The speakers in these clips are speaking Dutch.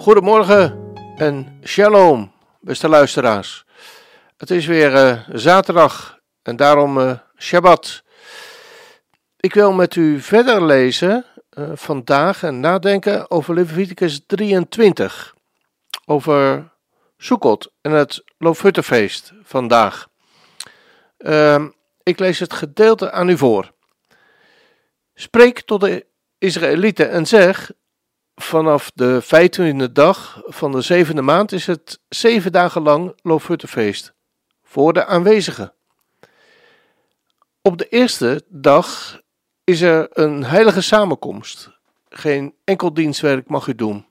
Goedemorgen en shalom, beste luisteraars. Het is weer uh, zaterdag en daarom uh, Shabbat. Ik wil met u verder lezen uh, vandaag en nadenken over Leviticus 23. Over Sukkot en het Loofhuttenfeest vandaag. Ehm, ik lees het gedeelte aan u voor. Spreek tot de Israëlieten en zeg: Vanaf de vijftiende dag van de zevende maand is het zeven dagen lang Loofhuttenfeest voor de aanwezigen. Op de eerste dag is er een heilige samenkomst. Geen enkel dienstwerk mag u doen.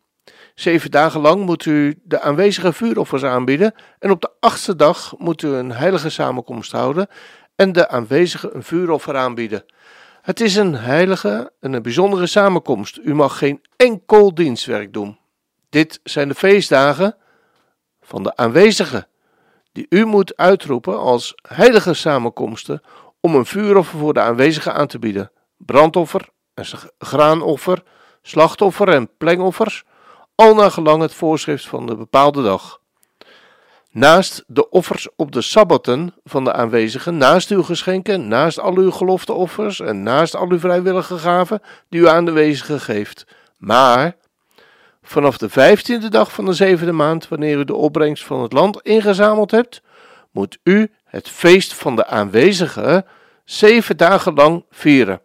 Zeven dagen lang moet u de aanwezige vuuroffers aanbieden en op de achtste dag moet u een heilige samenkomst houden en de aanwezigen een vuuroffer aanbieden. Het is een heilige en een bijzondere samenkomst. U mag geen enkel dienstwerk doen. Dit zijn de feestdagen van de aanwezigen die u moet uitroepen als heilige samenkomsten om een vuuroffer voor de aanwezigen aan te bieden, brandoffer en graanoffer, slachtoffer en plengoffers, al naar gelang het voorschrift van de bepaalde dag. Naast de offers op de sabbaten van de aanwezigen, naast uw geschenken, naast al uw gelofteoffers en naast al uw vrijwillige gaven die u aan de aanwezigen geeft. Maar Vanaf de vijftiende dag van de zevende maand, wanneer u de opbrengst van het land ingezameld hebt, moet u het feest van de aanwezigen zeven dagen lang vieren.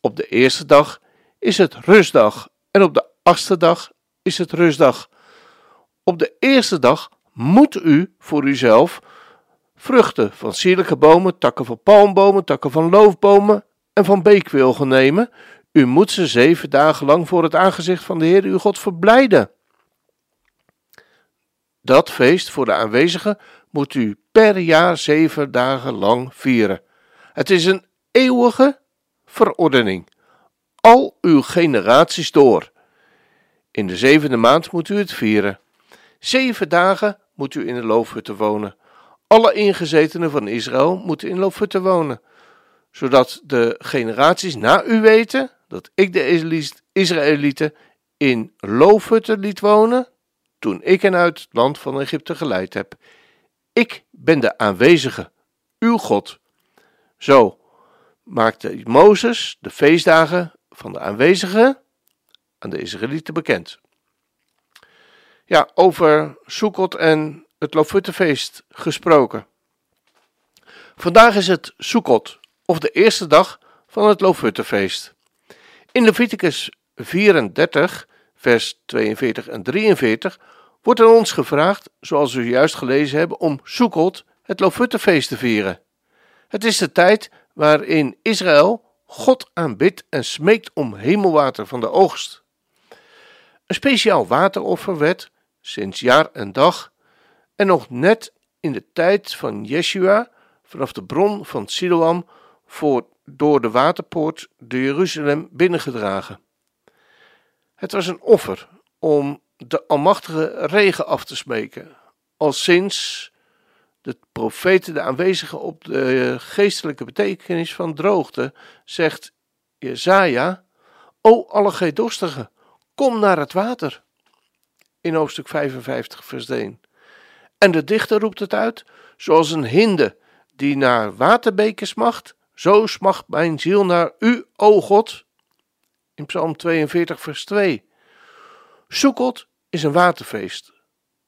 Op de eerste dag is het rustdag en op de achtste dag is het rustdag. Op de eerste dag moet u voor uzelf vruchten van sierlijke bomen, takken van palmbomen, takken van loofbomen en van beekwilgen nemen, u moet ze zeven dagen lang voor het aangezicht van de Heer uw God verblijden. Dat feest voor de aanwezigen moet u per jaar zeven dagen lang vieren. Het is een eeuwige verordening, al uw generaties door. In de zevende maand moet u het vieren. Zeven dagen moet u in de loofhutten wonen. Alle ingezetenen van Israël moeten in loofhutten wonen, zodat de generaties na u weten dat ik de Israëlieten in loofhutten liet wonen toen ik hen uit het land van Egypte geleid heb. Ik ben de aanwezige, uw God. Zo maakte Mozes de feestdagen van de aanwezigen aan de Israëlieten bekend. Ja, over Sukkot en het Loofhuttenfeest gesproken. Vandaag is het Sukkot, of de eerste dag van het Loofhuttenfeest. In Leviticus 34, vers 42 en 43 wordt aan ons gevraagd, zoals we juist gelezen hebben, om Sukkot, het Lofuttefeest, te vieren. Het is de tijd waarin Israël God aanbidt en smeekt om hemelwater van de oogst. Een speciaal wateroffer werd, sinds jaar en dag, en nog net in de tijd van Yeshua, vanaf de bron van Siloam, voor door de waterpoort de Jeruzalem binnengedragen. Het was een offer om de almachtige regen af te smeken, al sinds de profeten de aanwezigen op de geestelijke betekenis van droogte, zegt Jezaja, O alle geedorstigen, kom naar het water. In hoofdstuk 55 vers 1. En de dichter roept het uit, zoals een hinde die naar waterbeken smacht, zo smacht mijn ziel naar u, o God. In Psalm 42, vers 2. Sukkot is een waterfeest,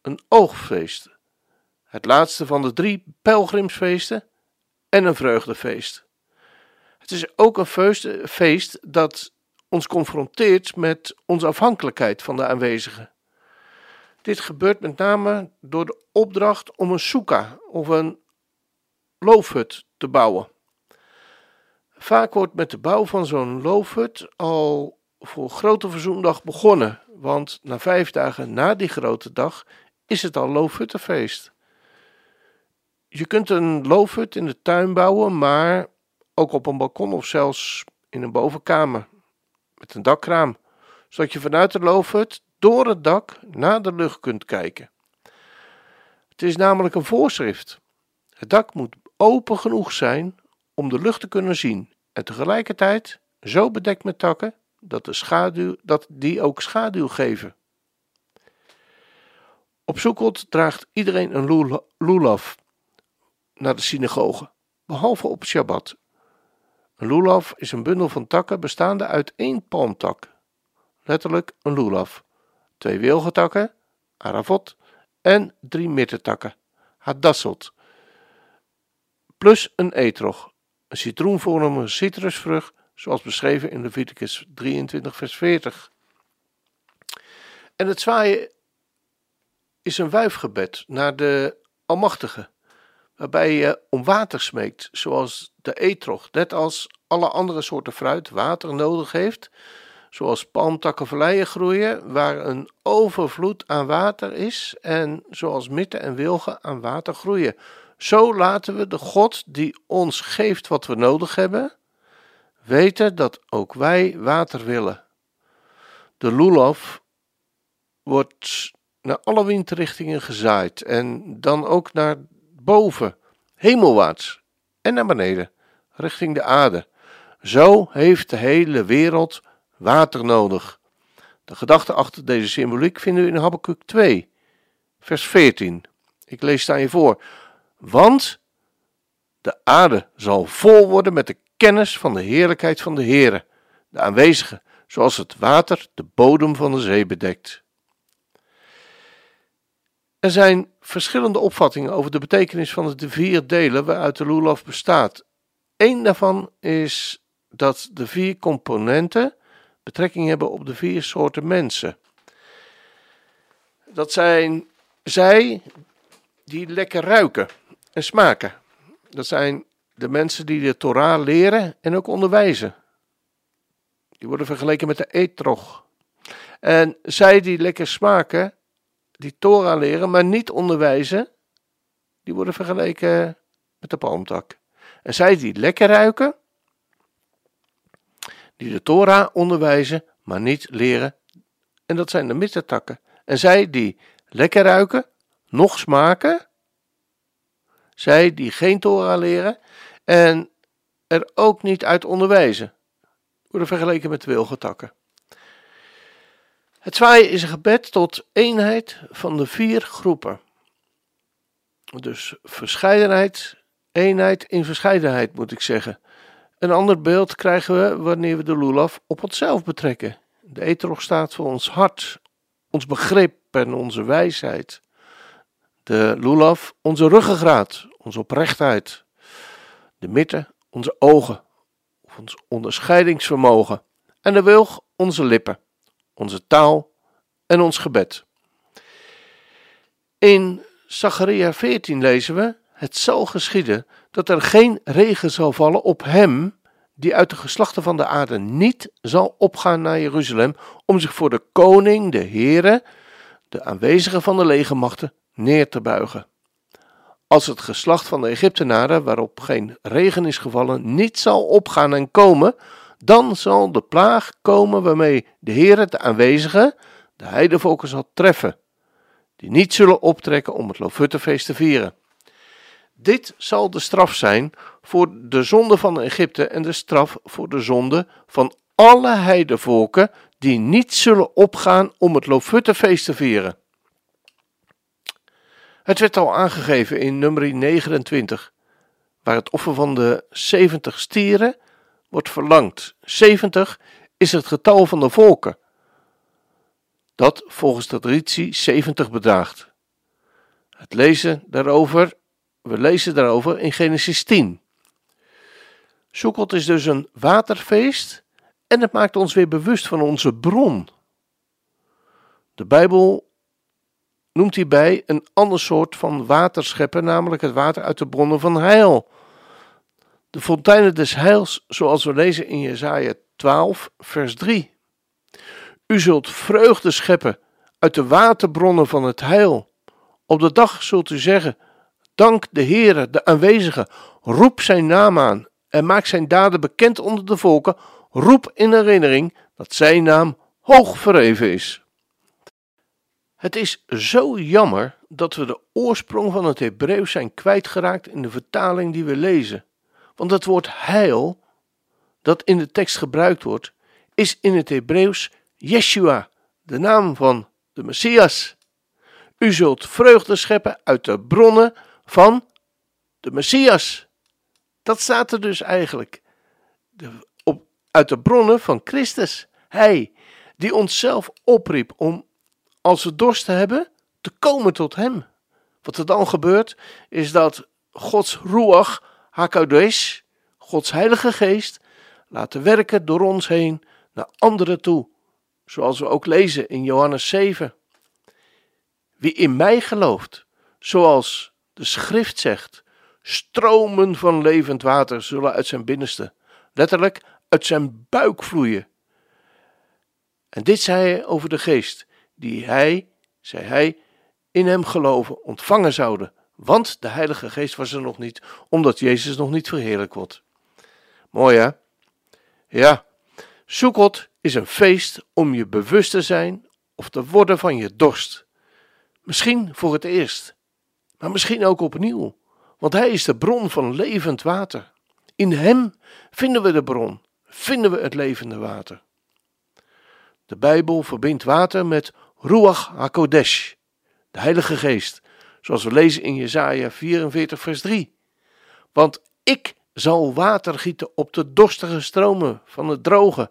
een oogfeest, het laatste van de drie pelgrimsfeesten en een vreugdefeest. Het is ook een feest dat ons confronteert met onze afhankelijkheid van de aanwezigen. Dit gebeurt met name door de opdracht om een soeka of een loofhut te bouwen. Vaak wordt met de bouw van zo'n loofhut al voor Grote Verzoendag begonnen, want na vijf dagen na die grote dag is het al Loofhuttenfeest. Je kunt een loofhut in de tuin bouwen, maar ook op een balkon of zelfs in een bovenkamer met een dakraam, zodat je vanuit de loofhut door het dak naar de lucht kunt kijken. Het is namelijk een voorschrift. Het dak moet open genoeg zijn om de lucht te kunnen zien en tegelijkertijd zo bedekt met takken dat, de schaduw, dat die ook schaduw geven. Op Sukkot draagt iedereen een lulav naar de synagoge, behalve op Shabbat. Een lulav is een bundel van takken bestaande uit één palmtak, letterlijk een lulav, twee wilgetakken, aravot, en drie mittentakken, hadassot, plus een etrog, een citroenvormige citrusvrucht, zoals beschreven in Leviticus 23 vers 40. En het zwaaien is een wuifgebed naar de Almachtige, waarbij je om water smeekt, zoals de etrog, net als alle andere soorten fruit water nodig heeft, zoals palmtakkenverleien groeien, waar een overvloed aan water is, en zoals mitten en wilgen aan water groeien. Zo laten we de God die ons geeft wat we nodig hebben, weten dat ook wij water willen. De lulaf wordt naar alle windrichtingen gezaaid en dan ook naar boven, hemelwaarts en naar beneden, richting de aarde. Zo heeft de hele wereld water nodig. De gedachte achter deze symboliek vinden we in Habakkuk 2, vers 14. Ik lees aan je voor. Want de aarde zal vol worden met de kennis van de heerlijkheid van de Heere, de aanwezige, zoals het water de bodem van de zee bedekt. Er zijn verschillende opvattingen over de betekenis van de vier delen waaruit de Lulaf bestaat. Eén daarvan is dat de vier componenten betrekking hebben op de vier soorten mensen. Dat zijn zij die lekker ruiken en smaken. Dat zijn de mensen die de Torah leren en ook onderwijzen. Die worden vergeleken met de etrog. En zij die lekker smaken, die Torah leren, maar niet onderwijzen, die worden vergeleken met de palmtak. En zij die lekker ruiken, die de Torah onderwijzen, maar niet leren, en dat zijn de mittentakken. En zij die lekker ruiken, nog smaken, zij die geen Torah leren en er ook niet uit onderwijzen, worden vergeleken met wilgetakken. Het zwaaien is een gebed tot eenheid van de vier groepen. Dus verscheidenheid, eenheid in verscheidenheid moet ik zeggen. Een ander beeld krijgen we wanneer we de lulaf op onszelf betrekken. De etrog staat voor ons hart, ons begrip en onze wijsheid. De lulaf onze ruggengraat, onze oprechtheid. De mitte onze ogen, ons onderscheidingsvermogen. En de wilg onze lippen onze taal en ons gebed. In Zacharia 14 lezen we: Het zal geschieden dat er geen regen zal vallen op hem die uit de geslachten van de aarde niet zal opgaan naar Jeruzalem om zich voor de koning, de Heere, de aanwezige van de legermachten, neer te buigen. Als het geslacht van de Egyptenaren, waarop geen regen is gevallen, niet zal opgaan en komen, dan zal de plaag komen waarmee de Heer de aanwezigen, de heidevolken zal treffen, die niet zullen optrekken om het Lofuttefeest te vieren. Dit zal de straf zijn voor de zonde van Egypte en de straf voor de zonde van alle heidevolken die niet zullen opgaan om het Lofuttefeest te vieren. Het werd al aangegeven in nummer 29, waar het offer van de 70 stieren wordt verlangd. 70 is het getal van de volken, dat volgens de traditie 70 bedraagt. Het lezen daarover, we lezen daarover in Genesis 10. Sukkot is dus een waterfeest en het maakt ons weer bewust van onze bron. De Bijbel noemt hierbij een ander soort van waterscheppen, namelijk het water uit de bronnen van heil. De fonteinen des heils, zoals we lezen in Jesaja 12, vers 3. U zult vreugde scheppen uit de waterbronnen van het heil. Op de dag zult u zeggen: Dank de Heere, de aanwezige. Roep zijn naam aan en maak zijn daden bekend onder de volken. Roep in herinnering dat zijn naam hoog verheven is. Het is zo jammer dat we de oorsprong van het Hebreeuws zijn kwijtgeraakt in de vertaling die we lezen. Want het woord heil, dat in de tekst gebruikt wordt, is in het Hebreeuws Yeshua, de naam van de Messias. U zult vreugde scheppen uit de bronnen van de Messias. Dat staat er dus eigenlijk. De, op, uit de bronnen van Christus. Hij die onszelf opriep om, als we dorst hebben, te komen tot Hem. Wat er dan gebeurt, is dat Gods Ruach HaKodesh, Gods Heilige Geest, laten werken door ons heen naar anderen toe. Zoals we ook lezen in Johannes 7. Wie in mij gelooft, zoals de schrift zegt, stromen van levend water zullen uit zijn binnenste, letterlijk uit zijn buik vloeien. En dit zei hij over de geest, die hij, zei hij, in hem geloven ontvangen zouden. Want de Heilige Geest was er nog niet, omdat Jezus nog niet verheerlijk wordt. Mooi hè? Ja, Sukkot is een feest om je bewust te zijn of te worden van je dorst. Misschien voor het eerst, maar misschien ook opnieuw, want Hij is de bron van levend water. In Hem vinden we de bron, vinden we het levende water. De Bijbel verbindt water met Ruach HaKodesh, de Heilige Geest, zoals we lezen in Jesaja 44 vers 3. Want ik zal water gieten op de dorstige stromen van het droge.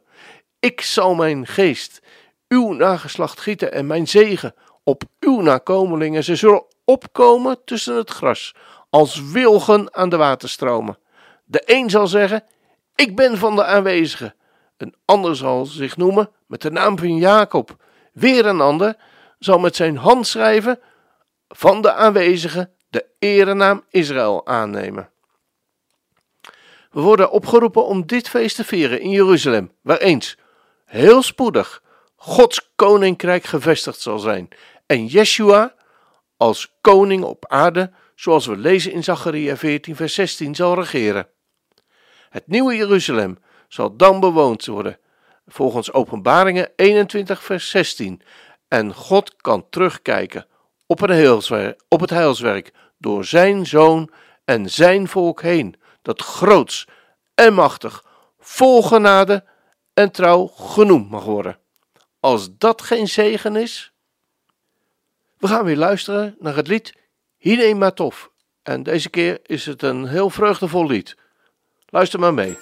Ik zal mijn geest, uw nageslacht gieten en mijn zegen op uw nakomelingen. Ze zullen opkomen tussen het gras, als wilgen aan de waterstromen. De een zal zeggen, ik ben van de aanwezigen. Een ander zal zich noemen met de naam van Jacob. Weer een ander zal met zijn hand schrijven van de aanwezigen de erenaam Israël aannemen. We worden opgeroepen om dit feest te vieren in Jeruzalem, waar eens, heel spoedig, Gods koninkrijk gevestigd zal zijn en Yeshua als koning op aarde, zoals we lezen in Zacharia 14, vers 16, zal regeren. Het nieuwe Jeruzalem zal dan bewoond worden, volgens Openbaringen 21, vers 16, en God kan terugkijken op het, heilswerk, door zijn zoon en zijn volk heen, dat groots en machtig, vol genade en trouw genoemd mag worden. Als dat geen zegen is. We gaan weer luisteren naar het lied Hine Matov. En deze keer is het een heel vreugdevol lied. Luister maar mee.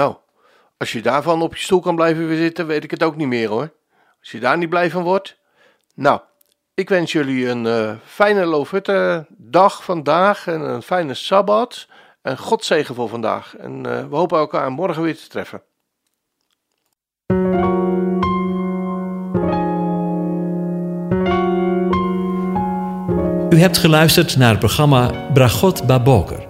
Nou, als je daarvan op je stoel kan blijven zitten, weet ik het ook niet meer hoor. Als je daar niet blij van wordt. Nou, ik wens jullie een uh, fijne Loofhutte dag vandaag en een fijne Sabbat. En God zegen voor vandaag. En uh, we hopen elkaar morgen weer te treffen. U hebt geluisterd naar het programma Bragot Baboker.